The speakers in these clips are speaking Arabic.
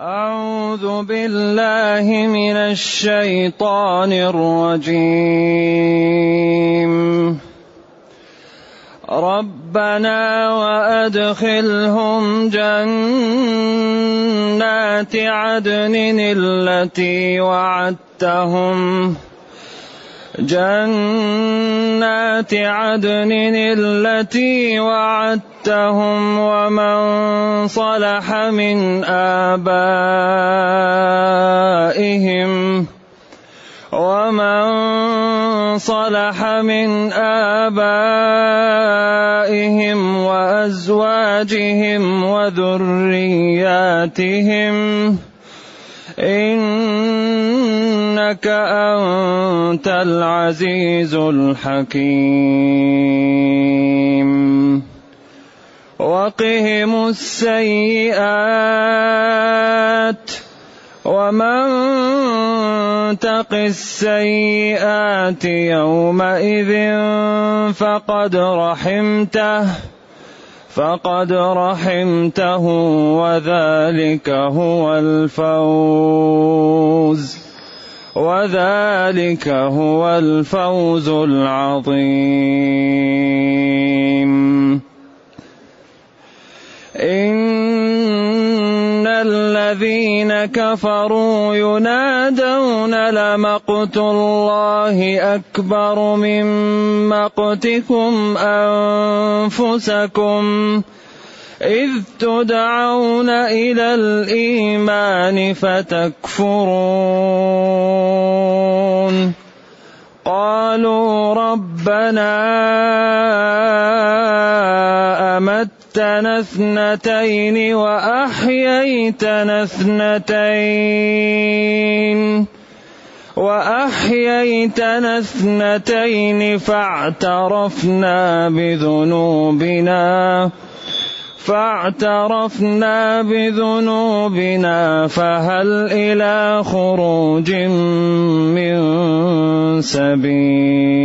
أعوذ بالله من الشيطان الرجيم. ربنا وأدخلهم جنات عدن التي وعدتهم جنات عدن التي وعدتهم ومن صلح من آبائهم ومن صلح من آبائهم وأزواجهم وذرياتهم إنك أنت العزيز الحكيم. وقهم السيئات ومن تق السيئات يومئذ فقد رحمته فقد رحمته وذلك هو الفوز. وذلك هو الفوز العظيم. إن الذين كفروا ينادون لمقت الله أكبر من مقتكم أنفسكم إذ تدعون إلى الإيمان فتكفرون. قالوا ربنا أمتنا اثنتين وأحييتنا اثنتين. وأحييتنا اثنتين فاعترفنا بذنوبنا. فاعترفنا بذنوبنا فهل إلى خروج من سبيل؟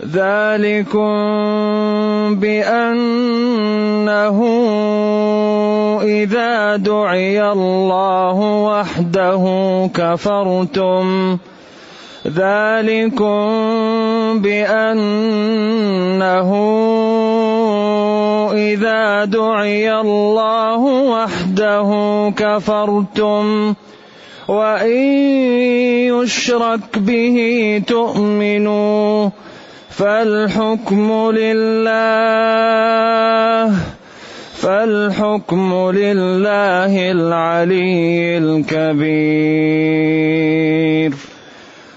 ذلكم بأنه إذا دعي الله وحده كفرتم ذلكم بأنه إذا دعي الله وحده كفرتم وإن يشرك به تؤمنوا فالحكم لله فالحكم لله العلي الكبير.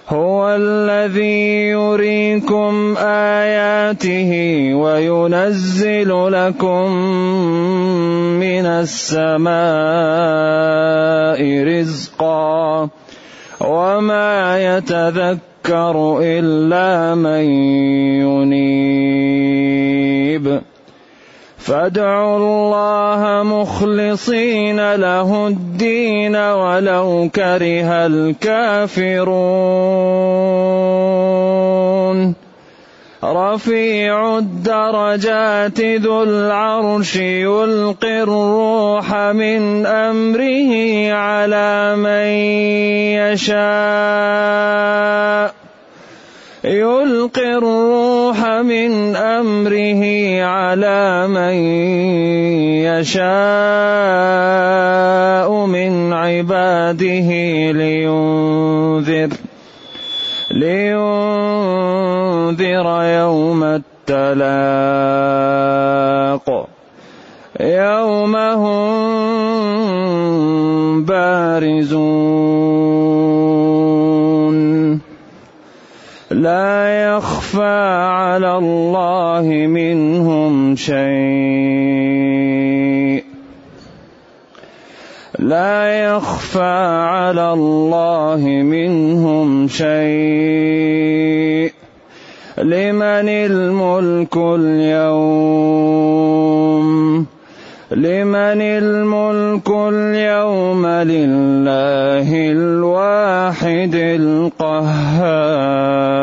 هو الذي يريكم آياته وينزل لكم من السماء رزقا وما يتذكر إلا من ينيب. فادعوا الله مخلصين له الدين ولو كره الكافرون. رفيع الدرجات ذو العرش يلقي الروح من أمره على من يشاء. يلقي الروح من أمره على من يشاء من عباده لينذر لينذر يوم التلاق يوم هم بارزون لا يخفى على الله منهم شيء. لا يخفى على الله منهم شيء. لمن الملك اليوم؟ لمن الملك اليوم لله الواحد القهار.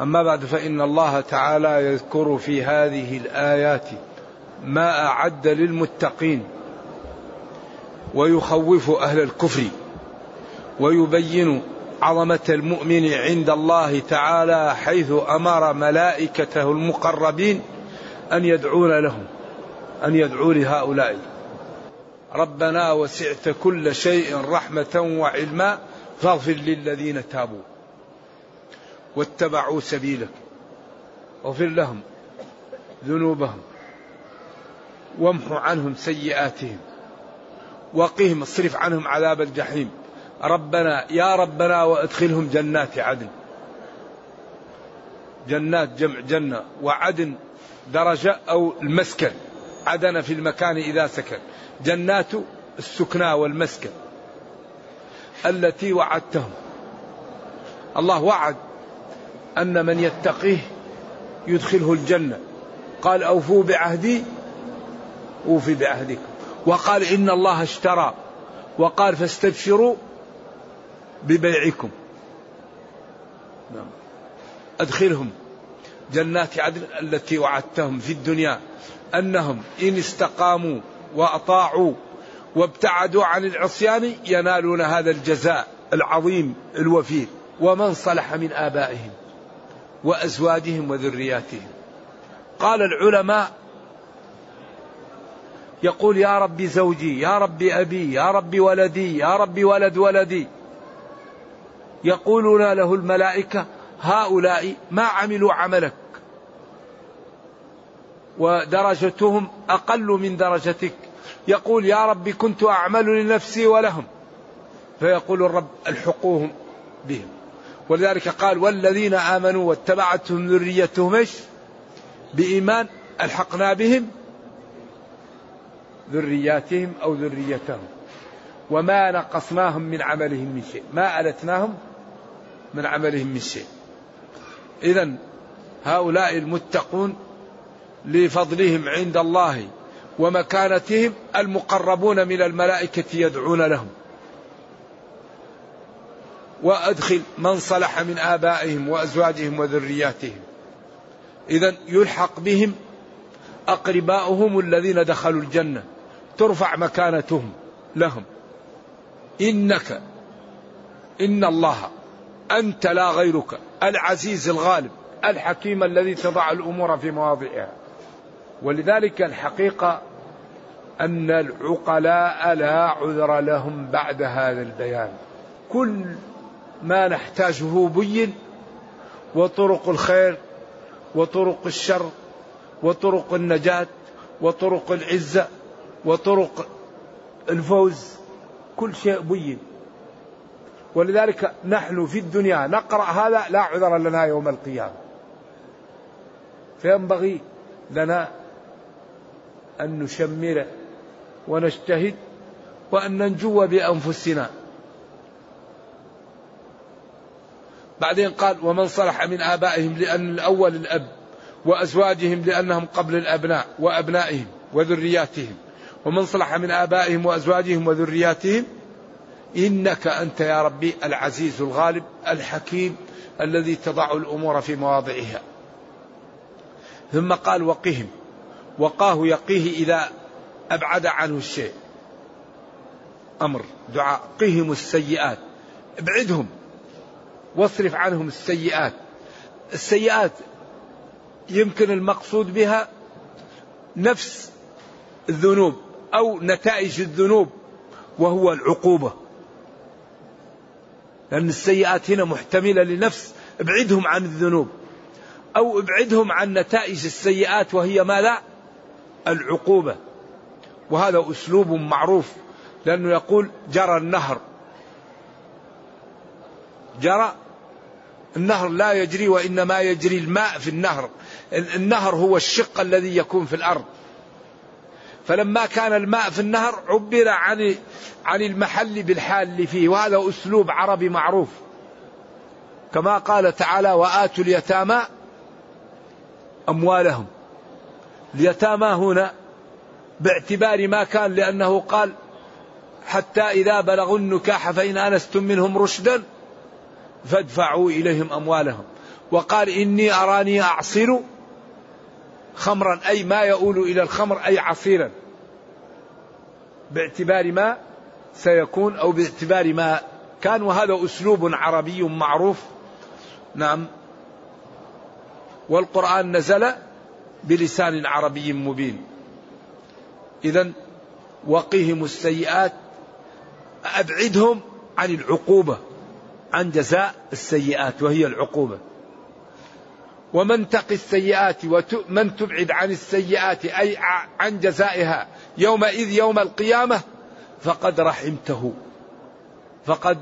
أما بعد فإن الله تعالى يذكر في هذه الآيات ما أعد للمتقين ويخوف أهل الكفر ويبين عظمة المؤمن عند الله تعالى حيث أمر ملائكته المقربين أن يدعون لهم أن يدعوا لهؤلاء. ربنا وسعت كل شيء رحمة وعلما فاغفر للذين تابوا. واتبعوا سبيلك. اغفر لهم ذنوبهم وامحو عنهم سيئاتهم وقهم اصرف عنهم عذاب الجحيم. ربنا يا ربنا وادخلهم جنات عدن. جنات جمع جنة وعدن درجة أو المسكن. عدن في المكان إذا سكن. جنات السكنى والمسكن التي وعدتهم. الله وعد أن من يتقيه يدخله الجنة. قال أوفوا بعهدي أوفي بعهدكم وقال إن الله اشترى. وقال فاستبشروا ببيعكم. نعم. أدخلهم جنات عدن التي وعدتهم في الدنيا. أنهم إن استقاموا وأطاعوا وابتعدوا عن العصيان ينالون هذا الجزاء العظيم الوفير ومن صلح من آبائهم. وأزواجهم وذرياتهم. قال العلماء يقول يا ربي زوجي يا ربي أبي يا ربي ولدي يا ربي ولد ولدي. يقولون له الملائكة هؤلاء ما عملوا عملك. ودرجتهم أقل من درجتك. يقول يا ربي كنت أعمل لنفسي ولهم. فيقول الرب الحقوهم بهم. ولذلك قال والذين آمنوا واتبعتهم ذريتهم إيش؟ بإيمان ألحقنا بهم ذرياتهم أو ذريتهم وما نقصناهم من عملهم من شيء. ما ألتناهم من عملهم من شيء. إذا هؤلاء المتقون لفضلهم عند الله ومكانتهم المقربون من الملائكة يدعون لهم. وأدخل من صلح من آبائهم وأزواجهم وذرياتهم. إذا يلحق بهم أقرباؤهم الذين دخلوا الجنة. ترفع مكانتهم لهم. إنك إن الله أنت لا غيرك العزيز الغالب الحكيم الذي تضع الأمور في مواضعها. ولذلك الحقيقة أن العقلاء لا عذر لهم بعد هذا البيان. كل ما نحتاجه بين وطرق الخير وطرق الشر وطرق النجاة وطرق العزة وطرق الفوز كل شيء بين. ولذلك نحن في الدنيا نقرأ هذا لا عذر لنا يوم القيامة. فينبغي لنا أن نشمر ونجتهد وأن ننجو بأنفسنا. بعدين قال ومن صلح من آبائهم لأن الأول الأب وأزواجهم لأنهم قبل الأبناء وأبنائهم وذرياتهم. ومن صلح من آبائهم وأزواجهم وذرياتهم إنك أنت يا ربي العزيز الغالب الحكيم الذي تضع الأمور في مواضعها. ثم قال وقهم وقاه يقيه إذا أبعد عنه الشيء. أمر دعاء قهم السيئات ابعدهم. واصرف عنهم السيئات. السيئات يمكن المقصود بها نفس الذنوب أو نتائج الذنوب وهو العقوبة. لأن السيئات هنا محتملة لنفس ابعدهم عن الذنوب. أو ابعدهم عن نتائج السيئات وهي ما لا؟ العقوبة. وهذا أسلوب معروف لأنه يقول جرى النهر. جرى النهر لا يجري وإنما يجري الماء في النهر. النهر هو الشق الذي يكون في الأرض. فلما كان الماء في النهر عبر عن عن المحل بالحال فيه. وهذا أسلوب عربي معروف. كما قال تعالى وآتوا اليتامى أموالهم. اليتامى هنا باعتبار ما كان لأنه قال حتى إذا بلغوا النكاح فإن آنستم منهم رشدا فادفعوا إليهم أموالهم. وقال إني أراني أعصر خمرا أي ما يؤول إلى الخمر أي عصيرا. باعتبار ما سيكون أو باعتبار ما كان. وهذا أسلوب عربي معروف. نعم. والقرآن نزل بلسان عربي مبين. إذا وقهم السيئات أبعدهم عن العقوبة. عن جزاء السيئات وهي العقوبة. ومن تقي السيئات ومن تبعد عن السيئات أي عن جزائها يومئذ يوم القيامة فقد رحمته فقد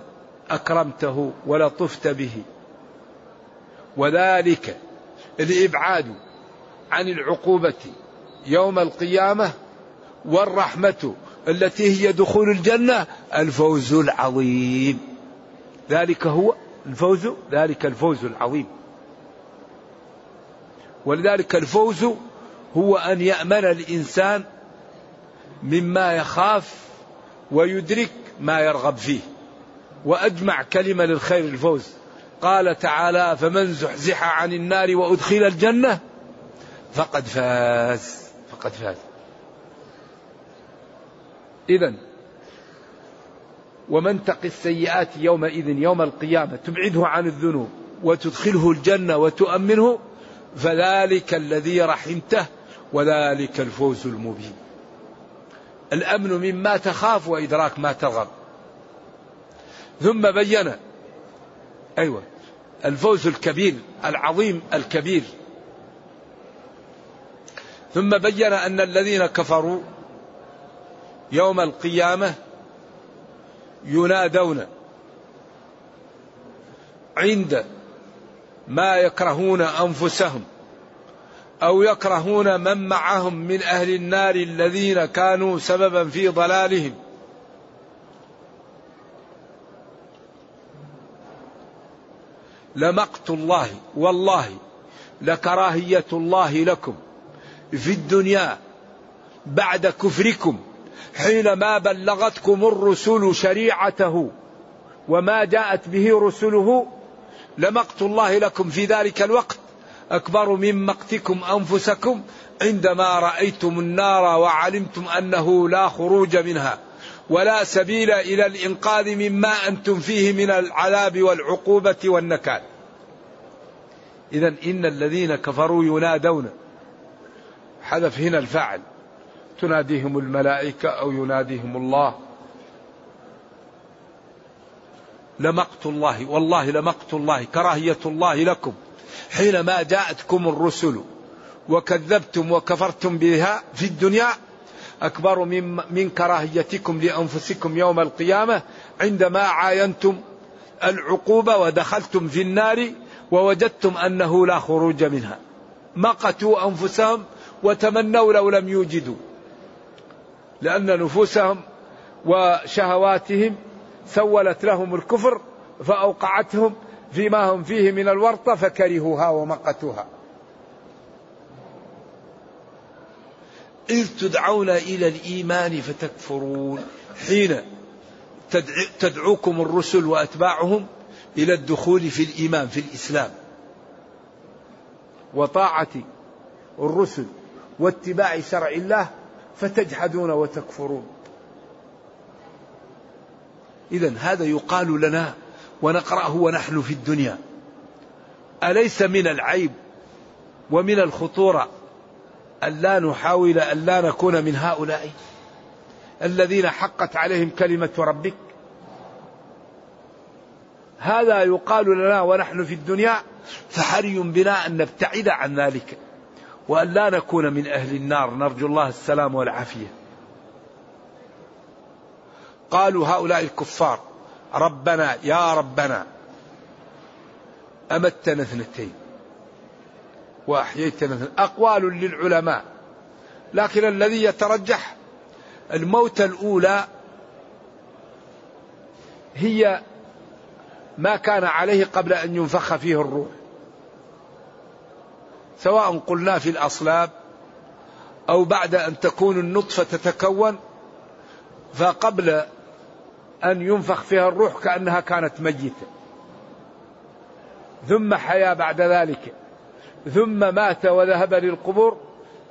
أكرمته ولطفت به. وذلك الإبعاد عن العقوبة يوم القيامة والرحمة التي هي دخول الجنة الفوز العظيم. ذلك هو الفوز ذلك الفوز العظيم. ولذلك الفوز هو أن يأمن الإنسان مما يخاف ويدرك ما يرغب فيه. وأجمع كلمة للخير الفوز. قال تعالى فمن زحزح عن النار وأدخل الجنة فقد فاز. فقد فاز. إذا ومن تق السيئات يومئذ يوم القيامة تبعده عن الذنوب وتدخله الجنة وتؤمنه فذلك الذي رحمته وذلك الفوز المبين. الأمن مما تخاف وإدراك ما ترغب. ثم بين أيوة الفوز الكبير العظيم الكبير. ثم بين أن الذين كفروا يوم القيامة ينادون عند ما يكرهون أنفسهم أو يكرهون من معهم من أهل النار الذين كانوا سببا في ضلالهم. لمقت الله والله لكراهية الله لكم في الدنيا بعد كفركم. حينما بلغتكم الرسل شريعته وما جاءت به رسله لمقت الله لكم في ذلك الوقت. أكبر من مقتكم أنفسكم عندما رأيتم النار وعلمتم أنه لا خروج منها. ولا سبيل إلى الإنقاذ مما أنتم فيه من العذاب والعقوبة والنكال. اذا إن الذين كفروا ينادون. حذف هنا الفاعل. تناديهم الملائكة أو يناديهم الله. لمقت الله والله لمقت الله كراهية الله لكم. حينما جاءتكم الرسل وكذبتم وكفرتم بها في الدنيا أكبر من, من كراهيتكم لأنفسكم يوم القيامة عندما عاينتم العقوبة ودخلتم في النار ووجدتم أنه لا خروج منها. مقتوا أنفسهم وتمنوا لو لم يوجدوا. لأن نفوسهم وشهواتهم سولت لهم الكفر فأوقعتهم فيما هم فيه من الورطة فكرهوها ومقتوها. إذ تدعون إلى الإيمان فتكفرون. حين تدعوكم الرسل وأتباعهم إلى الدخول في الإيمان في الإسلام. وطاعة الرسل واتباع شرع الله فتجحدون وتكفرون. إذا هذا يقال لنا ونقرأه ونحن في الدنيا. أليس من العيب ومن الخطورة أن لا نحاول أن لا نكون من هؤلاء الذين حقت عليهم كلمة ربك؟ هذا يقال لنا ونحن في الدنيا فحري بنا أن نبتعد عن ذلك. وأن لا نكون من أهل النار. نرجو الله السلام والعافية. قالوا هؤلاء الكفار ربنا يا ربنا أمتنا اثنتين وأحييتنا اثنتين. أقوال للعلماء. لكن الذي يترجح الموتة الأولى هي ما كان عليه قبل أن ينفخ فيه الروح. سواء قلنا في الأصلاب أو بعد أن تكون النطفة تتكون فقبل أن ينفخ فيها الروح كأنها كانت ميتة. ثم حيا بعد ذلك. ثم مات وذهب للقبور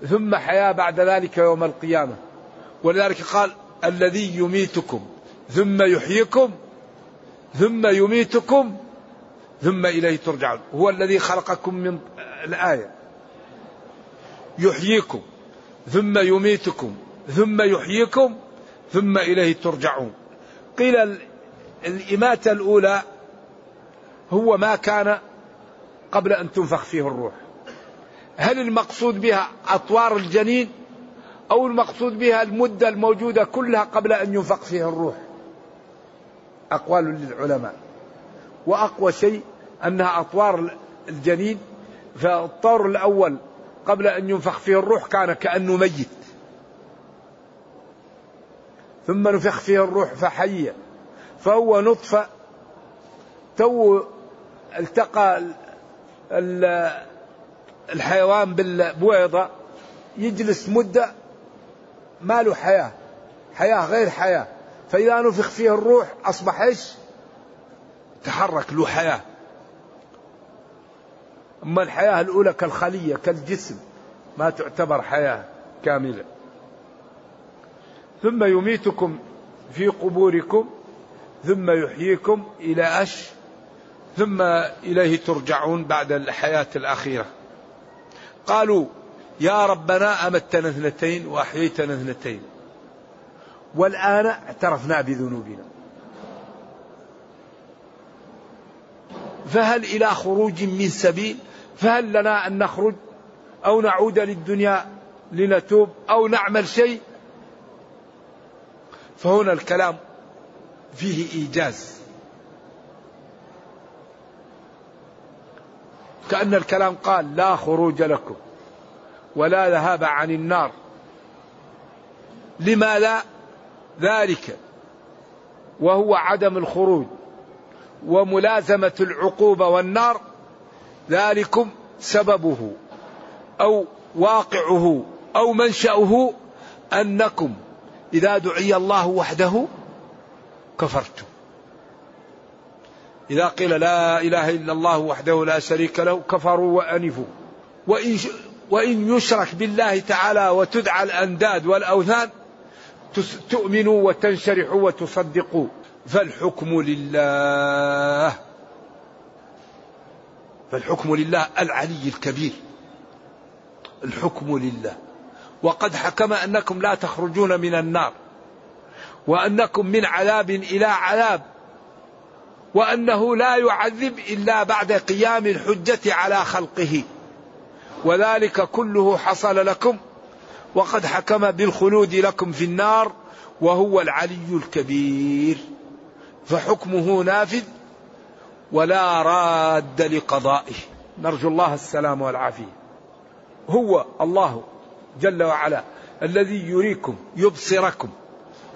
ثم حيا بعد ذلك يوم القيامة. ولذلك قال الذي يميتكم ثم يحييكم ثم يميتكم ثم إليه ترجعون. هو الذي خلقكم من الآية. يحييكم ثم يميتكم ثم يحييكم ثم إليه ترجعون. قيل الإماتة الأولى هو ما كان قبل أن تنفخ فيه الروح. هل المقصود بها أطوار الجنين أو المقصود بها المدة الموجودة كلها قبل أن ينفخ فيها الروح؟ أقوال للعلماء. وأقوى شيء أنها أطوار الجنين فالطور الأول قبل أن ينفخ فيه الروح كان كأنه ميت. ثم نفخ فيه الروح فحي فهو نطفة تو التقى الحيوان بالبويضة يجلس مدة ما له حياة. حياة غير حياة. فإذا نفخ فيه الروح أصبح إيش؟ تحرك له حياة. أما الحياة الأولى كالخلية كالجسم ما تعتبر حياة كاملة. ثم يميتكم في قبوركم ثم يحييكم إلى أش ثم إليه ترجعون بعد الحياة الأخيرة. قالوا يا ربنا أمتنا اثنتين وأحييتنا اثنتين. والآن اعترفنا بذنوبنا. فهل إلى خروج من سبيل؟ فهل لنا أن نخرج أو نعود للدنيا لنتوب أو نعمل شيء؟ فهنا الكلام فيه إيجاز. كأن الكلام قال لا خروج لكم ولا ذهاب عن النار. لماذا؟ ذلك وهو عدم الخروج وملازمة العقوبة والنار ذلكم سببه أو واقعه أو منشأه أنكم إذا دعي الله وحده كفرتم. إذا قيل لا إله إلا الله وحده لا شريك له كفروا وأنفوا. وإن, وإن يشرك بالله تعالى وتدعى الأنداد والأوثان تؤمنوا وتنشرحوا وتصدقوا. فالحكم لله. فالحكم لله العلي الكبير. الحكم لله. وقد حكم أنكم لا تخرجون من النار وأنكم من عذاب إلى عذاب وأنه لا يعذب إلا بعد قيام الحجة على خلقه. وذلك كله حصل لكم وقد حكم بالخلود لكم في النار وهو العلي الكبير. فحكمه نافذ ولا راد لقضائه. نرجو الله السلام والعافية. هو الله جل وعلا الذي يريكم يبصركم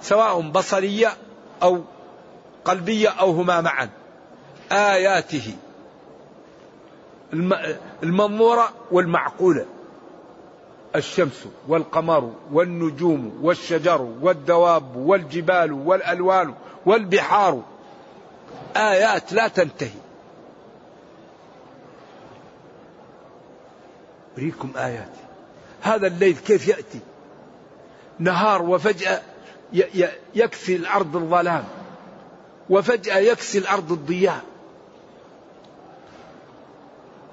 سواء بصرية أو قلبية أو هما معا. آياته المنظورة والمعقولة. الشمس والقمر والنجوم والشجر والدواب والجبال والألوان والبحار ايات لا تنتهي. أريكم آياتي هذا الليل كيف يأتي؟ نهار وفجأة يكفي الأرض الظلام وفجأة يكسي الأرض الضياء.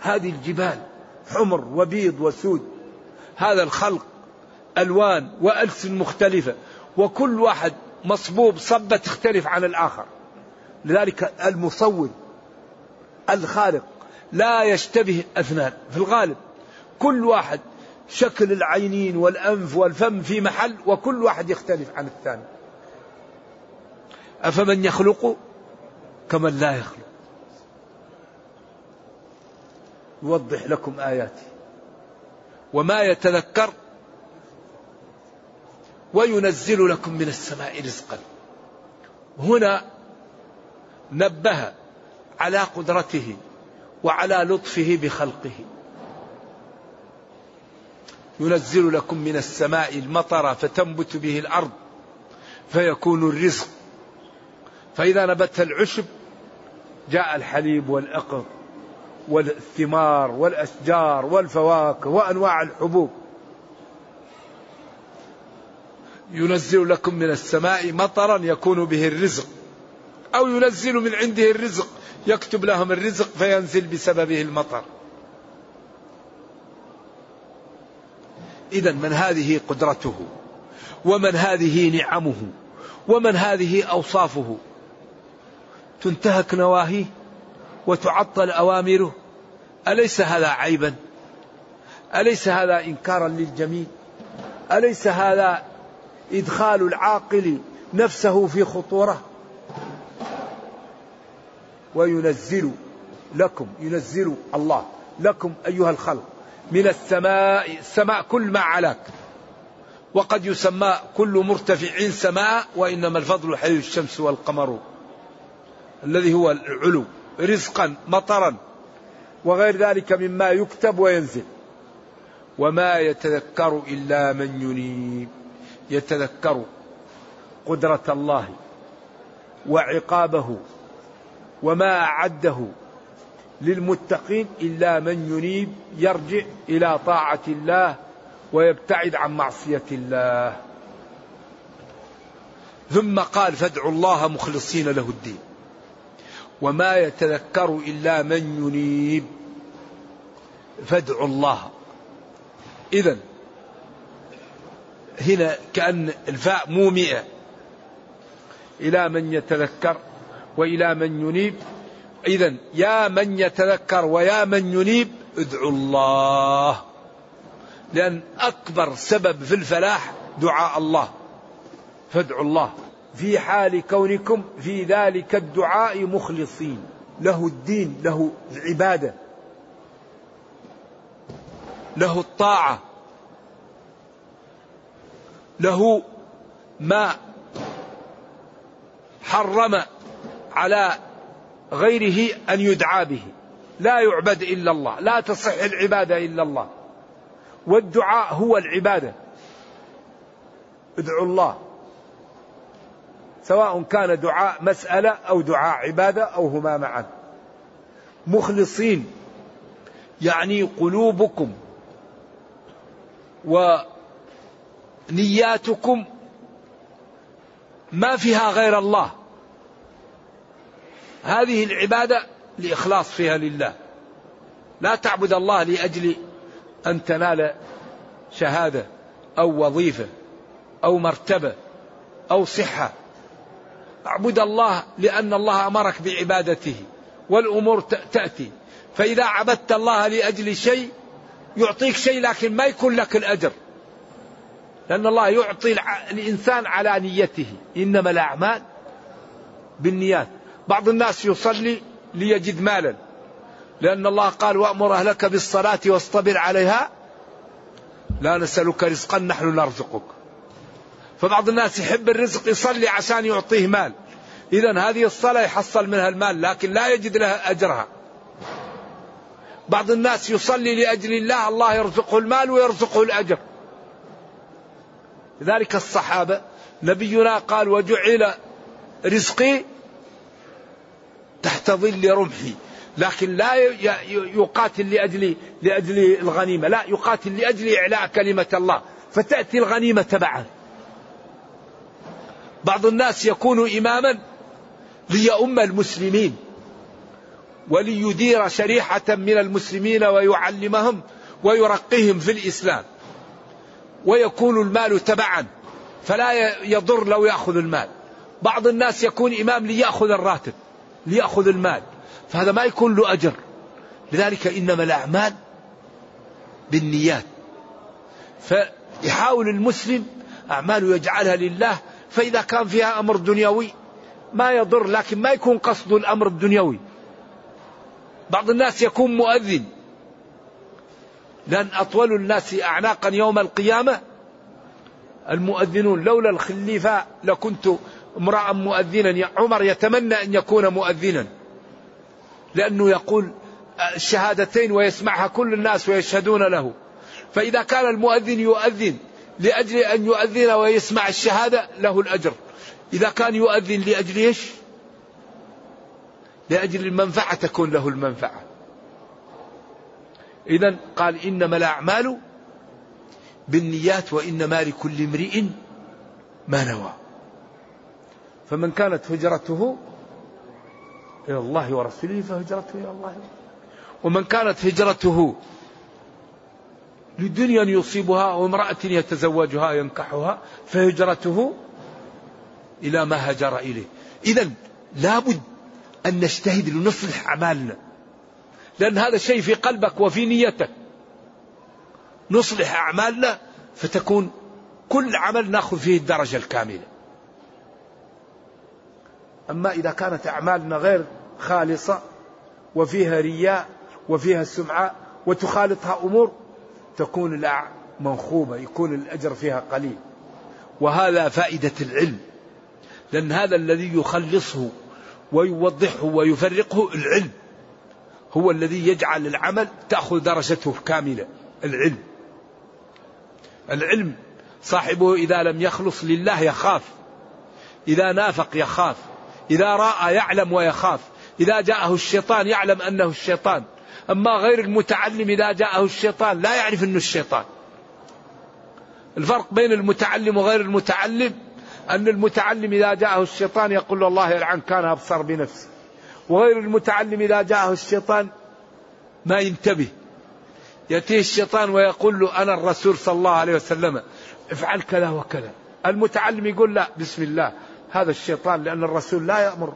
هذه الجبال حمر وبيض وسود هذا الخلق ألوان وألسن مختلفة وكل واحد مصبوب صبة تختلف عن الآخر. لذلك المصور الخالق لا يشتبه أثنان في الغالب كل واحد شكل العينين والأنف والفم في محل وكل واحد يختلف عن الثاني. أفمن يخلق كمن لا يخلق. يوضح لكم آياته وما يتذكر وينزل لكم من السماء رزقا. هنا نبه على قدرته وعلى لطفه بخلقه. ينزل لكم من السماء المطر فتنبت به الأرض فيكون الرزق. فإذا نبت العشب جاء الحليب والأقر والثمار والأشجار والفواكه وأنواع الحبوب. ينزل لكم من السماء مطرا يكون به الرزق. أو ينزل من عنده الرزق يكتب لهم الرزق فينزل بسببه المطر. اذا من هذه قدرته ومن هذه نعمه ومن هذه أوصافه تنتهك نواهيه وتعطل أوامره. أليس هذا عيبا؟ أليس هذا انكارا للجميل أليس هذا إدخال العاقل نفسه في خطورة؟ وينزل لكم ينزل الله لكم أيها الخلق من السماء السماء كل ما علاك. وقد يسمى كل مرتفع سماء وإنما الفضل حي الشمس والقمر الذي هو العلو رزقا مطرا. وغير ذلك مما يكتب وينزل. وما يتذكر إلا من ينيب. يتذكر قدرة الله وعقابه وما أعده للمتقين إلا من ينيب يرجع إلى طاعة الله ويبتعد عن معصية الله. ثم قال فادعوا الله مخلصين له الدين. وما يتذكر إلا من ينيب. فادعوا الله. اذا هنا كأن الفاء مومئة إلى من يتذكر وإلى من ينيب. إذا يا من يتذكر ويا من ينيب ادعوا الله. لأن أكبر سبب في الفلاح دعاء الله. فادعوا الله. في حال كونكم في ذلك الدعاء مخلصين. له الدين له العبادة. له الطاعة. له ما حرم على غيره أن يدعى به. لا يعبد إلا الله لا تصح العباده إلا الله. والدعاء هو العبادة. ادعوا الله. سواء كان دعاء مسألة أو دعاء عبادة أو هما معا. مخلصين. يعني قلوبكم ونياتكم ما فيها غير الله. هذه العبادة لإخلاص فيها لله. لا تعبد الله لأجل أن تنال شهادة أو وظيفة أو مرتبة أو صحة. أعبد الله لأن الله أمرك بعبادته والأمور تأتي. فإذا عبدت الله لأجل شيء يعطيك شيء لكن ما يكون لك الأجر. لأن الله يعطي الإنسان على نيته. إنما الأعمال بالنيات. بعض الناس يصلي ليجد مالا. لأن الله قال وأمر أهلك بالصلاة واصطبر عليها. لا نسألك رزقا نحن نرزقك. فبعض الناس يحب الرزق يصلي عشان يعطيه مال. إذا هذه الصلاة يحصل منها المال لكن لا يجد لها أجرها. بعض الناس يصلي لأجل الله الله يرزقه المال ويرزقه الأجر. لذلك الصحابة نبينا قال وجعل رزقي تحت ظل رمحي. لكن لا يقاتل لأجل لأجل الغنيمة. لا يقاتل لأجل إعلاء كلمة الله. فتأتي الغنيمة تبعا. بعض الناس يكون إماما ليؤم المسلمين وليدير شريحة من المسلمين ويعلمهم ويرقيهم في الإسلام. ويكون المال تبعا. فلا يضر لو يأخذ المال. بعض الناس يكون إمام ليأخذ الراتب. ليأخذ المال. فهذا ما يكون له أجر. لذلك إنما الأعمال بالنيات. فيحاول المسلم أعماله يجعلها لله فإذا كان فيها أمر دنيوي ما يضر لكن ما يكون قصد الأمر الدنيوي. بعض الناس يكون مؤذن. لأن أطول الناس أعناقا يوم القيامة المؤذنون. لولا الخليفة لكنت امرأ مؤذنا عمر يتمنى أن يكون مؤذنا. لأنه يقول الشهادتين ويسمعها كل الناس ويشهدون له. فإذا كان المؤذن يؤذن لأجل أن يؤذن ويسمع الشهادة له الأجر. إذا كان يؤذن لأجل إيش؟ لأجل المنفعة تكون له المنفعة. إذا قال إنما الأعمال بالنيات وإنما لكل امرئ ما نوى. فمن كانت هجرته إلى الله ورسوله فهجرته إلى الله. ومن كانت هجرته لدنيا يصيبها وامرأة يتزوجها ينكحها فهجرته إلى ما هجر إليه. إذا لابد أن نجتهد لنصلح أعمالنا. لأن هذا الشيء في قلبك وفي نيتك. نصلح أعمالنا فتكون كل عمل نأخذ فيه الدرجة الكاملة. أما إذا كانت أعمالنا غير خالصة وفيها رياء وفيها سمعة وتخالطها أمور تكون منخوبة يكون الأجر فيها قليل. وهذا فائدة العلم لأن هذا الذي يخلصه ويوضحه ويفرقه العلم هو الذي يجعل العمل تأخذ درجته كاملة العلم. العلم صاحبه إذا لم يخلص لله يخاف إذا نافق يخاف. إذا رأى يعلم ويخاف إذا جاءه الشيطان يعلم أنه الشيطان. أما غير المتعلم إذا جاءه الشيطان لا يعرف أنه الشيطان. الفرق بين المتعلم وغير المتعلم أن المتعلم إذا جاءه الشيطان يقول له الله يلعن كان أبصر بنفسه وغير المتعلم إذا جاءه الشيطان ما ينتبه. يأتيه الشيطان ويقول له أنا الرسول صلى الله عليه وسلم افعل كذا وكذا. المتعلم يقول لا بسم الله. هذا الشيطان لأن الرسول لا يأمر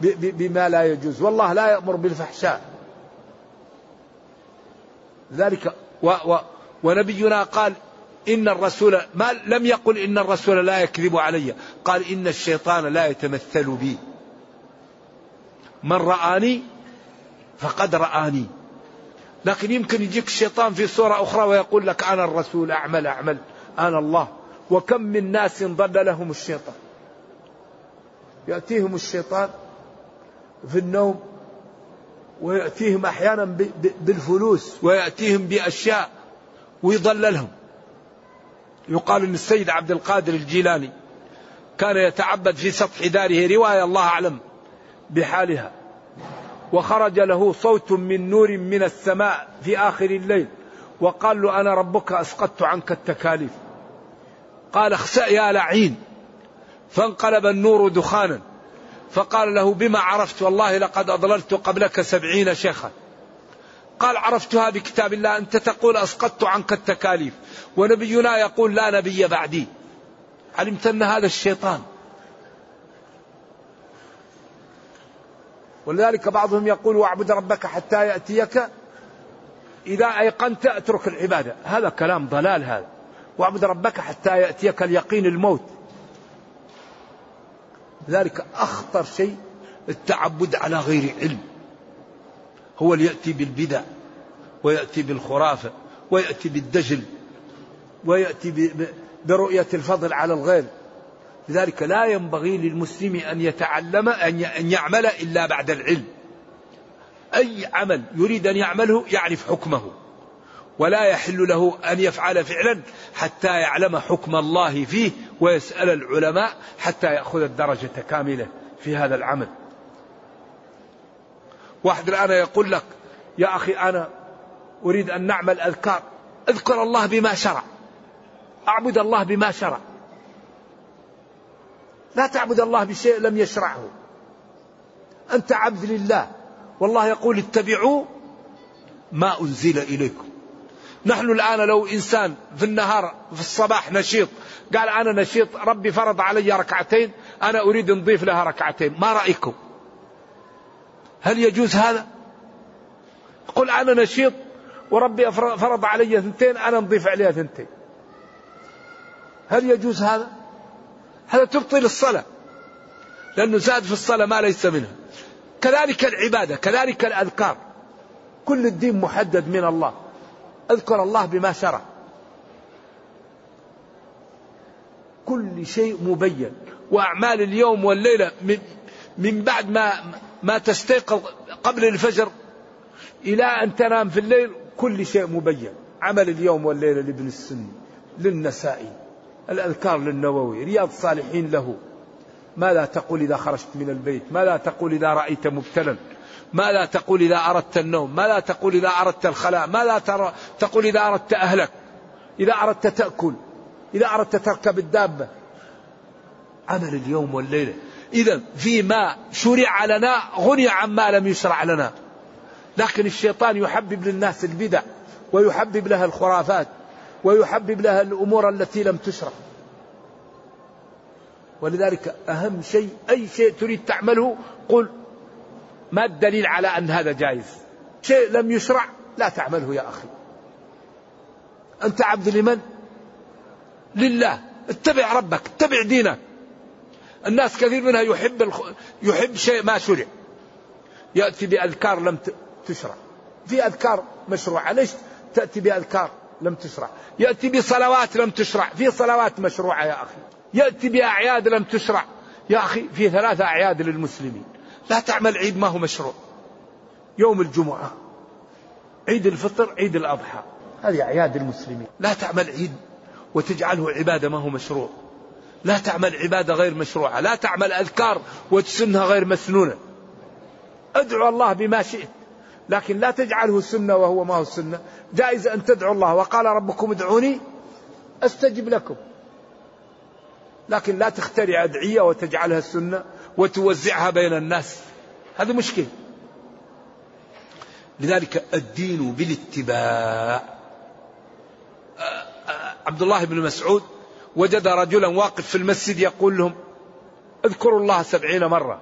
بما لا يجوز والله لا يأمر بالفحشاء. ذلك و و ونبينا قال إن الرسول ما لم يقل إن الرسول لا يكذب علي قال إن الشيطان لا يتمثل بي. من رآني فقد رآني. لكن يمكن يجيك الشيطان في صورة أخرى ويقول لك أنا الرسول أعمل أعمل أنا الله. وكم من ناس ضل لهم الشيطان. يأتيهم الشيطان في النوم ويأتيهم أحيانا بالفلوس ويأتيهم بأشياء ويضللهم. يقال أن السيد عبد القادر الجيلاني كان يتعبد في سطح داره رواية الله أعلم بحالها وخرج له صوت من نور من السماء في آخر الليل وقال له أنا ربك أسقطت عنك التكاليف. قال اخسأ يا لعين. فانقلب النور دخانا. فقال له بما عرفت؟ والله لقد أضللت قبلك سبعين شيخا. قال عرفتها بكتاب الله أنت تقول أسقطت عنك التكاليف ونبينا يقول لا نبي بعدي. علمت أن هذا الشيطان. ولذلك بعضهم يقول واعبد ربك حتى يأتيك إذا أيقنت أترك العبادة. هذا كلام ضلال هذا. واعبد ربك حتى يأتيك اليقين الموت. لذلك أخطر شيء التعبد على غير علم. هو اللي يأتي بالبدع ويأتي بالخرافة ويأتي بالدجل ويأتي برؤية الفضل على الغير. لذلك لا ينبغي للمسلم أن يتعلم أن يعمل إلا بعد العلم. أي عمل يريد أن يعمله يعرف حكمه. ولا يحل له أن يفعل فعلا حتى يعلم حكم الله فيه ويسأل العلماء حتى يأخذ الدرجة كاملة في هذا العمل. واحد الآن يقول لك يا أخي أنا أريد أن نعمل أذكار أذكر الله بما شرع أعبد الله بما شرع. لا تعبد الله بشيء لم يشرعه. أنت عبد لله. والله يقول اتبعوا ما أنزل إليكم. نحن الآن لو إنسان في النهار في الصباح نشيط قال أنا نشيط ربي فرض علي ركعتين أنا أريد نضيف لها ركعتين. ما رأيكم؟ هل يجوز هذا؟ قل أنا نشيط وربي فرض علي ثنتين أنا نضيف عليها ثنتين. هل يجوز هذا؟ هذا تبطل الصلاة لأنه زاد في الصلاة ما ليس منها كذلك العبادة كذلك الأذكار. كل الدين محدد من الله. أذكر الله بما شرع كل شيء مبين. وأعمال اليوم والليلة من, من بعد ما ما تستيقظ قبل الفجر إلى أن تنام في الليل كل شيء مبين. عمل اليوم والليلة لابن السني للنسائي الأذكار للنووي رياض الصالحين له. ما لا تقول إذا خرجت من البيت؟ ما لا تقول إذا رأيت مبتلا؟ ما لا تقول إذا أردت النوم ما لا تقول إذا أردت الخلاء ما لا تقول إذا أردت أهلك إذا أردت تأكل إذا أردت تركب الدابة. عمل اليوم والليلة إذا فيما شرع لنا غني عما لم يشرع لنا. لكن الشيطان يحبب للناس البدع ويحبب لها الخرافات ويحبب لها الأمور التي لم تشرع. ولذلك أهم شيء أي شيء تريد تعمله قل ما الدليل على أن هذا جائز؟ شيء لم يشرع لا تعمله يا أخي. أنت عبد لمن؟ لله. اتبع ربك اتبع دينك. الناس كثير منها يحب الخ... يحب شيء ما شرع. يأتي بأذكار لم تشرع. في أذكار مشروعة. ليش تأتي بأذكار لم تشرع؟ يأتي بصلوات لم تشرع. في صلوات مشروعة يا أخي. يأتي بأعياد لم تشرع. يا أخي في ثلاثة أعياد للمسلمين. لا تعمل عيد ما هو مشروع. يوم الجمعة عيد الفطر عيد الأضحى. هذه أعياد المسلمين. لا تعمل عيد وتجعله عبادة ما هو مشروع. لا تعمل عبادة غير مشروعة. لا تعمل أذكار وتسنها غير مسنونة. ادعو الله بما شئت لكن لا تجعله سنة وهو ما هو السنة جائز أن تدعو الله. وقال ربكم ادعوني أستجب لكم. لكن لا تخترع أدعية وتجعلها السنة وتوزعها بين الناس. هذا مشكل لذلك الدين بالاتباع. عبد الله بن مسعود وجد رجلا واقف في المسجد يقول لهم اذكروا الله سبعين مرة.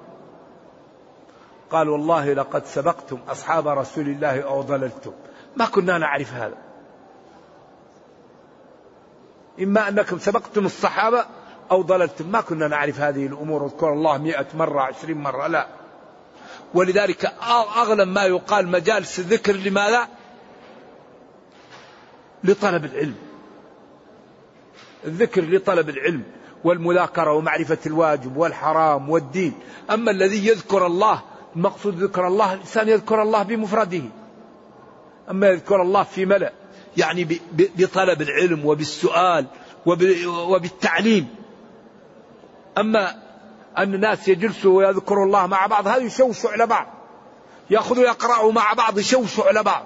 قال والله لقد سبقتم أصحاب رسول الله أو ضللتم. ما كنا نعرف هذا. إما أنكم سبقتم الصحابة أو ضللتم ما كنا نعرف هذه الأمور. اذكر الله مئة مرة عشرين مرة. لا. ولذلك أغلب ما يقال مجالس الذكر لماذا؟ لطلب العلم. الذكر لطلب العلم والمذاكرة ومعرفة الواجب والحرام والدين. أما الذي يذكر الله المقصود ذكر الله الإنسان يذكر الله بمفرده. أما يذكر الله في ملأ يعني بطلب العلم وبالسؤال وبالتعليم. أما أن الناس يجلسوا ويذكروا الله مع بعض هذا يشوشوا على بعض يأخذوا يقرأوا مع بعض يشوشوا على بعض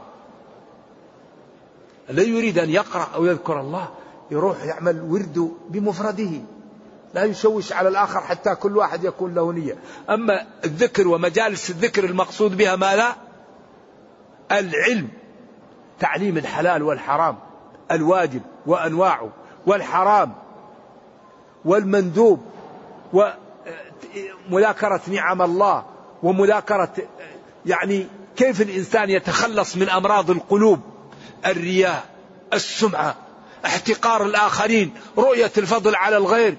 لا يريد أن يقرأ أو يذكر الله يروح يعمل ورده بمفرده. لا يشوش على الآخر حتى كل واحد يكون له نية. أما الذكر ومجالس الذكر المقصود بها ما لا العلم. تعليم الحلال والحرام الواجب وأنواعه والحرام والمندوب. ومذاكرة نعم الله ومذاكرة يعني كيف الإنسان يتخلص من أمراض القلوب؟ الرياء السمعة احتقار الآخرين رؤية الفضل على الغير.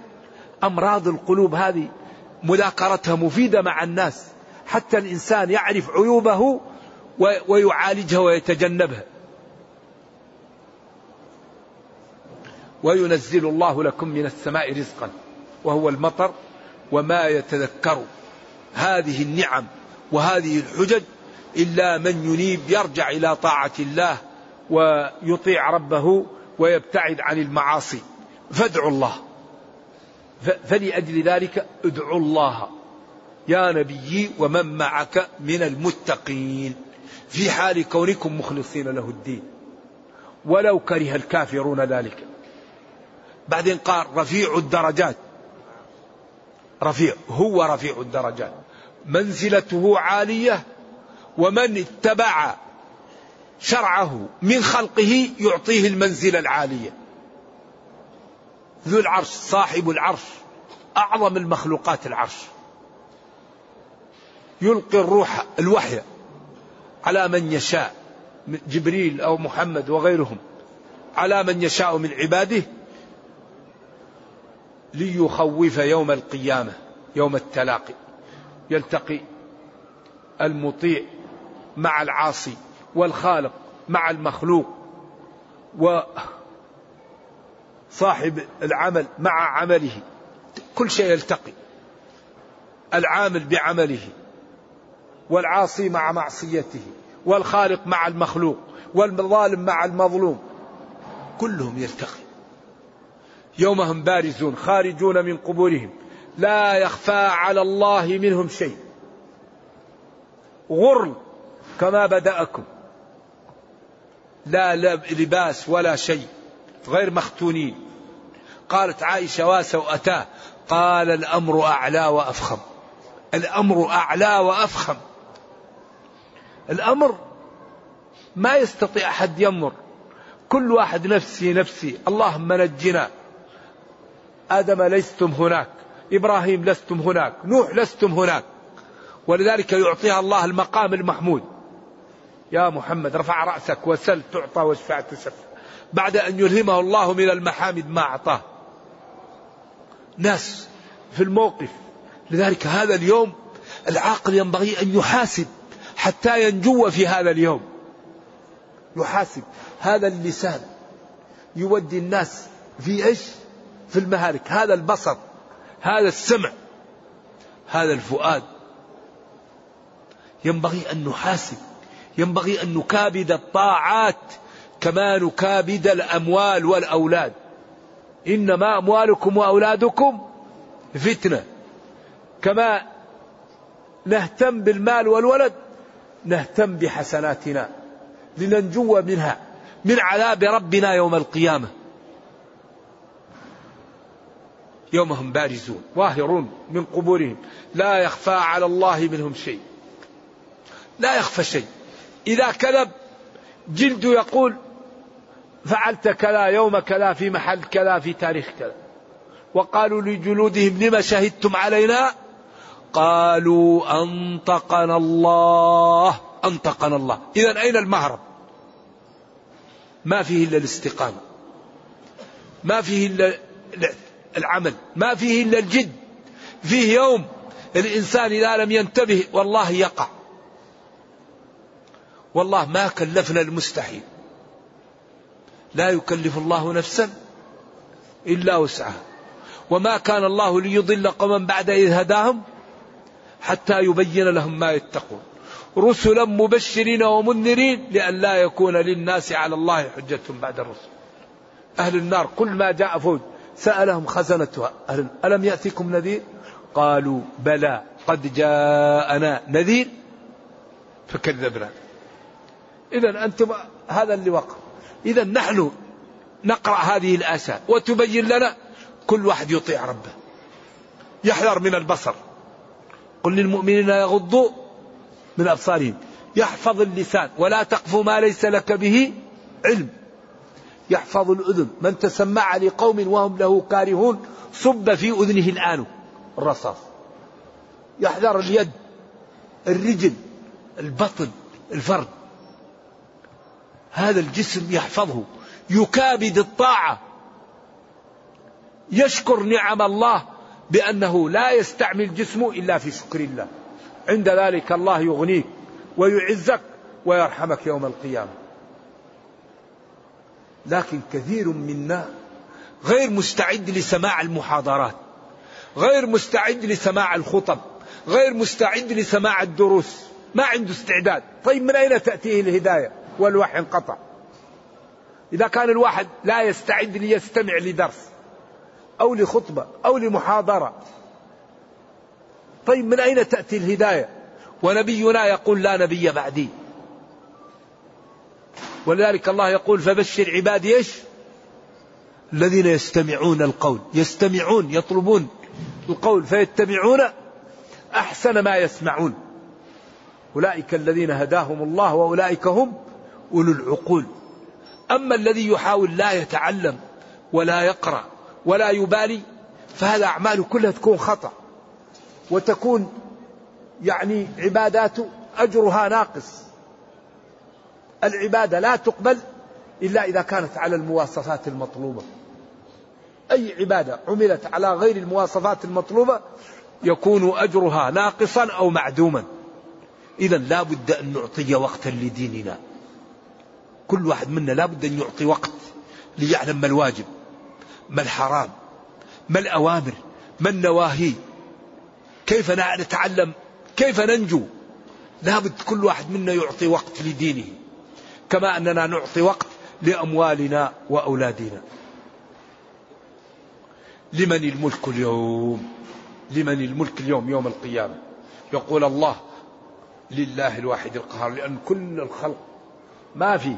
أمراض القلوب هذه مذاكرتها مفيدة مع الناس حتى الإنسان يعرف عيوبه ويعالجها ويتجنبها. وينزل الله لكم من السماء رزقا وهو المطر. وما يتذكر هذه النعم وهذه الحجج إلا من ينيب يرجع إلى طاعة الله ويطيع ربه ويبتعد عن المعاصي. فادعوا الله. فلأجل ذلك ادعوا الله. يا نبي ومن معك من المتقين. في حال كونكم مخلصين له الدين. ولو كره الكافرون ذلك. بعدين قال رفيع الدرجات. رفيع هو رفيع الدرجات. منزلته عالية ومن اتبع شرعه من خلقه يعطيه المنزلة العالية. ذو العرش صاحب العرش أعظم المخلوقات العرش. يلقي الروح الوحي على من يشاء جبريل أو محمد وغيرهم على من يشاء من عباده ليخوف يوم القيامة يوم التلاقي. يلتقي المطيع مع العاصي والخالق مع المخلوق وصاحب العمل مع عمله. كل شيء يلتقي. العامل بعمله والعاصي مع معصيته والخالق مع المخلوق والظالم مع المظلوم. كلهم يلتقي. يوم هم بارزون خارجون من قبورهم. لا يخفى على الله منهم شيء. غر كما بدأكم. لا لباس ولا شيء غير مختونين. قالت عائشة واسوا أتاه. قال الأمر أعلى وأفخم. الأمر أعلى وأفخم. الأمر ما يستطيع أحد يمر. كل واحد نفسي نفسي. اللهم نجنا. آدم لستم هناك إبراهيم لستم هناك نوح لستم هناك. ولذلك يعطيها الله المقام المحمود. يا محمد رفع رأسك وسل تعطى واشفع تشفع بعد أن يلهمه الله من المحامد ما أعطاه. ناس في الموقف. لذلك هذا اليوم العاقل ينبغي أن يحاسب حتى ينجو في هذا اليوم. يحاسب. هذا اللسان يودي الناس في إيش؟ في المهالك. هذا البصر هذا السمع هذا الفؤاد. ينبغي أن نحاسب ينبغي أن نكابد الطاعات كما نكابد الأموال والأولاد. إنما أموالكم وأولادكم فتنة. كما نهتم بالمال والولد نهتم بحسناتنا لننجو منها من عذاب ربنا يوم القيامة. يوم هم بارزون ظاهرون من قبورهم. لا يخفى على الله منهم شيء. لا يخفى شيء. إذا كذب جلد يقول فعلت كذا يوم كذا في محل كذا في تاريخ كذا. وقالوا لجلودهم لما شهدتم علينا؟ قالوا أنطقنا الله أنطقنا الله. إذا أين المهرب؟ ما فيه إلا الاستقامة. ما فيه إلا العمل. ما فيه إلا الجد فيه يوم الإنسان إذا لم ينتبه والله يقع. والله ما كلفنا المستحيل. لا يكلف الله نفسا إلا وسعها. وما كان الله ليضل قوما بعد إذ هداهم حتى يبين لهم ما يتقون. رسلا مبشرين ومنذرين لئلا يكون للناس على الله حجة بعد الرسل. أهل النار كل ما جاء فوج. سألهم خزنتها. ألم يأتكم نذير؟ قالوا بلى. قد جاءنا نذير فكذبنا. إذا أنتم هذا اللي وقع. إذا نحن نقرأ هذه الآساء وتبين لنا كل واحد يطيع ربه. يحذر من البصر. قل للمؤمنين يغضوا من أبصارهم. يحفظ اللسان. ولا تقف ما ليس لك به علم. يحفظ الأذن. من تسمع لقوم وهم له كارهون صب في أذنه الآن. الرصاص. يحذر اليد الرجل البطن الفرد. هذا الجسم يحفظه. يكابد الطاعة. يشكر نعم الله بأنه لا يستعمل جسمه إلا في شكر الله. عند ذلك الله يغنيك ويعزك ويرحمك يوم القيامة. لكن كثير منا غير مستعد لسماع المحاضرات غير مستعد لسماع الخطب غير مستعد لسماع الدروس ما عنده استعداد. طيب من أين تأتيه الهداية والوحي انقطع؟ إذا كان الواحد لا يستعد ليستمع لدرس أو لخطبة أو لمحاضرة. طيب من أين تأتي الهداية؟ ونبينا يقول لا نبي بعدي. ولذلك الله يقول فبشر عبادي إيش؟ الذين يستمعون القول. يستمعون يطلبون القول فيتبعون أحسن ما يسمعون. أولئك الذين هداهم الله وأولئك هم أولو العقول. أما الذي يحاول لا يتعلم ولا يقرأ ولا يبالي فهذا اعماله كلها تكون خطأ. وتكون يعني عباداته أجرها ناقص. العبادة لا تقبل إلا إذا كانت على المواصفات المطلوبة. أي عبادة عملت على غير المواصفات المطلوبة يكون أجرها ناقصا أو معدوما. إذا لا بد أن نعطي وقتا لديننا. كل واحد منا لابد أن يعطي وقت ليعلم ما الواجب ما الحرام ما الأوامر ما النواهي. كيف نتعلم؟ كيف ننجو؟ لابد كل واحد منا يعطي وقت لدينه. كما أننا نعطي وقت لأموالنا وأولادنا. لمن الملك اليوم؟ لمن الملك اليوم يوم القيامة؟ يقول الله لله الواحد القهار لأن كل الخلق ما في.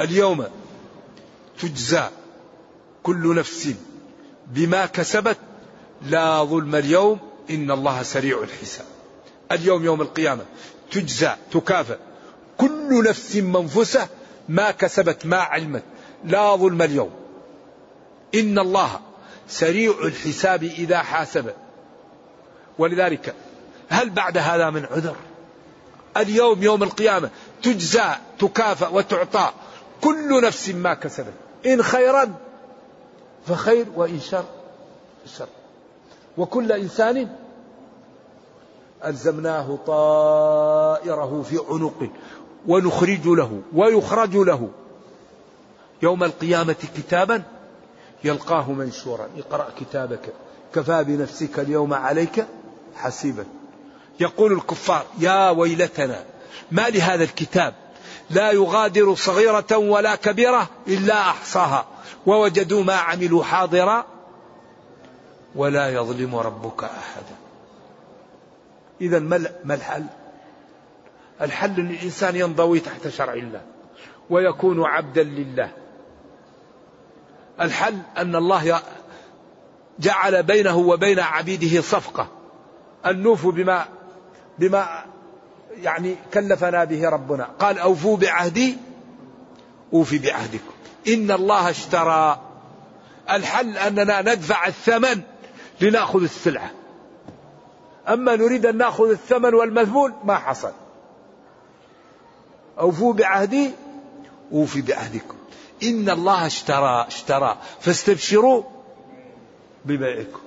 اليوم تجزى كل نفس بما كسبت. لا ظلم اليوم إن الله سريع الحساب. اليوم يوم القيامة. تجزى تكافئ. كل نفس منفسة ما كسبت ما علمت. لا ظلم اليوم. إن الله سريع الحساب إذا حاسب. ولذلك هل بعد هذا من عذر؟ اليوم يوم القيامة تجزى تكافأ وتعطى. كل نفس ما كسبت. إن خيرا فخير وإن شر شر. وكل إنسان ألزمناه طائره في عنقه ونخرج له ويخرج له. يوم القيامة كتابا يلقاه منشورا. اقرأ كتابك. كفى بنفسك اليوم عليك حسيبا. يقول الكفار يا ويلتنا ما لهذا الكتاب؟ لا يغادر صغيرة ولا كبيرة إلا أحصاها. ووجدوا ما عملوا حاضرا ولا يظلم ربك أحدا. إذا ما الحل؟ الحل أن الإنسان ينضوي تحت شرع الله ويكون عبدا لله. الحل أن الله جعل بينه وبين عبيده صفقة. أن نوفوا بما بما يعني كلفنا به ربنا. قال أوفوا بعهدي أوفي بعهدكم. إن الله اشترى. الحل أننا ندفع الثمن لنأخذ السلعة. أما نريد أن نأخذ الثمن والمذمول ما حصل. أوفوا بعهدي أوفي بعهدكم. إن الله اشترى اشترى. فاستبشروا ببيعكم.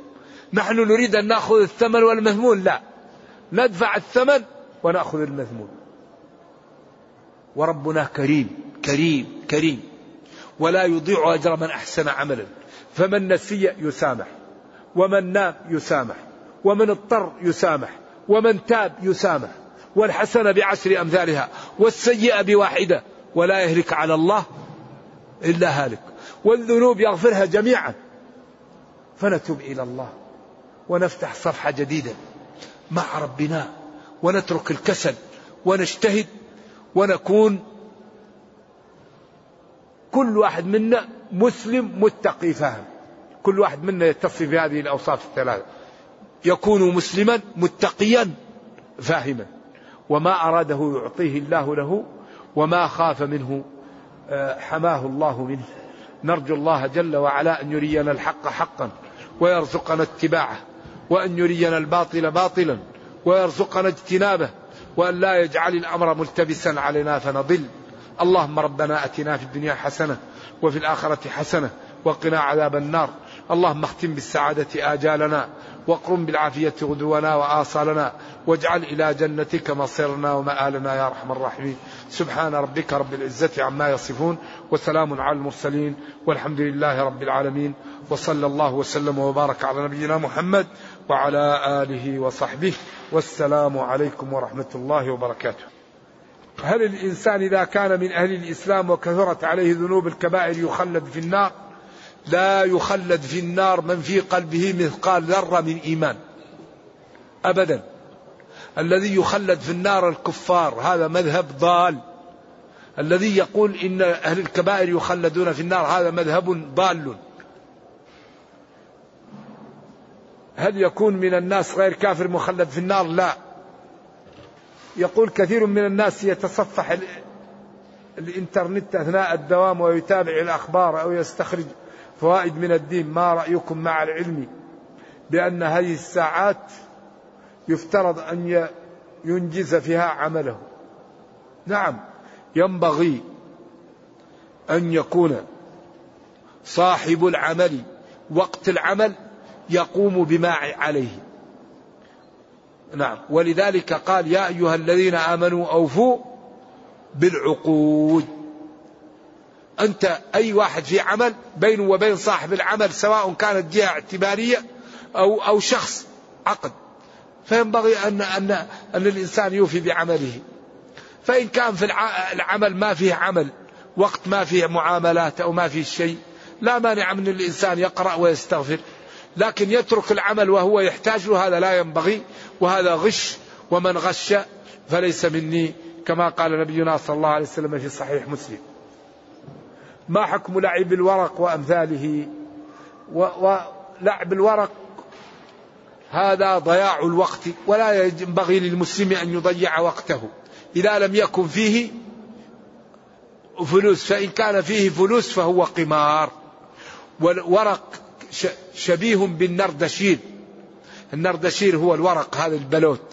نحن نريد أن نأخذ الثمن والمذمول لا. ندفع الثمن ونأخذ المذمول وربنا كريم كريم كريم. ولا يضيع أجر من أحسن عملا. فمن نسي يسامح ومن نام يسامح. ومن اضطر يسامح ومن تاب يسامح والحسنة بعشر أمثالها والسيئة بواحدة ولا يهلك على الله إلا هالك. والذنوب يغفرها جميعا. فنتوب إلى الله ونفتح صفحة جديدة مع ربنا ونترك الكسل ونجتهد ونكون كل واحد منا مسلم متقي فاهم؟ كل واحد منا يتصف بهذه الأوصاف الثلاثة. يكون مسلما متقيا فاهما. وما أراده يعطيه الله له وما خاف منه آه، حماه الله منه. نرجو الله جل وعلا أن يرينا الحق حقا ويرزقنا اتباعه وأن يرينا الباطل باطلا ويرزقنا اجتنابه وأن لا يجعل الأمر ملتبسا علينا فنضل. اللهم ربنا أتنا في الدنيا حسنة وفي الآخرة حسنة وقنا عذاب النار. اللهم اختم بالسعادة آجالنا واقرم بالعافية غدونا وآصالنا واجعل إلى جنتك مصيرنا ومآلنا يا أرحم الراحمين. سبحان ربك رب العزة عما يصفون وسلام على المرسلين والحمد لله رب العالمين. وصلى الله وسلم وبارك على نبينا محمد وعلى آله وصحبه. والسلام عليكم ورحمة الله وبركاته. هل الإنسان إذا كان من أهل الإسلام وكثرت عليه ذنوب الكبائر يخلد في النار؟ لا يخلد في النار من في قلبه مثقال ذرة من إيمان. أبدا. الذي يخلد في النار الكفار هذا مذهب ضال. الذي يقول إن أهل الكبائر يخلدون في النار هذا مذهب ضال. هل يكون من الناس غير كافر مخلد في النار؟ لا. يقول كثير من الناس يتصفح الإنترنت أثناء الدوام ويتابع الأخبار أو يستخرج. فوائد من الدين ما رأيكم مع العلم بأن هذه الساعات يفترض أن ينجز فيها عمله. نعم ينبغي أن يكون صاحب العمل وقت العمل يقوم بما عليه. نعم ولذلك قال يا أيها الذين آمنوا أوفوا بالعقود. أنت أي واحد في عمل بينه وبين صاحب العمل سواء كانت جهة اعتبارية أو أو شخص عقد. فينبغي أن أن أن الإنسان يوفي بعمله. فإن كان في العمل ما فيه عمل وقت ما فيه معاملات أو ما فيه شيء لا مانع من الإنسان يقرأ ويستغفر. لكن يترك العمل وهو يحتاج له هذا لا ينبغي. وهذا غش ومن غش فليس مني كما قال نبينا صلى الله عليه وسلم في صحيح مسلم. ما حكم لعب الورق وأمثاله؟ ولعب الورق هذا ضياع الوقت ولا ينبغي للمسلم أن يضيع وقته. إذا لم يكن فيه فلوس فإن كان فيه فلوس فهو قمار. والورق شبيه بالنردشير. النردشير هو الورق هذا البلوت.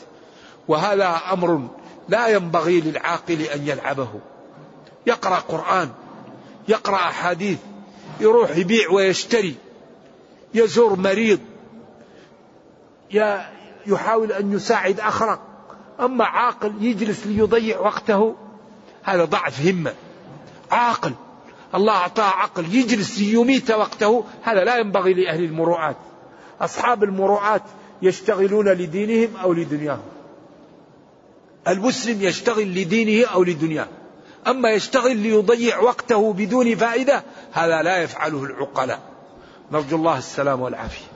وهذا أمر لا ينبغي للعاقل أن يلعبه. يقرأ قرآن. يقرأ أحاديث يروح يبيع ويشتري يزور مريض يحاول أن يساعد آخر أما عاقل يجلس ليضيع وقته هذا ضعف همة. عاقل الله أعطاه عقل يجلس ليميت وقته هذا لا ينبغي لأهل المروءات. أصحاب المروءات يشتغلون لدينهم أو لدنياهم. المسلم يشتغل لدينه أو لدنياه. أما يشتغل ليضيع وقته بدون فائدة هذا لا يفعله العقلاء. نرجو الله السلام والعافية.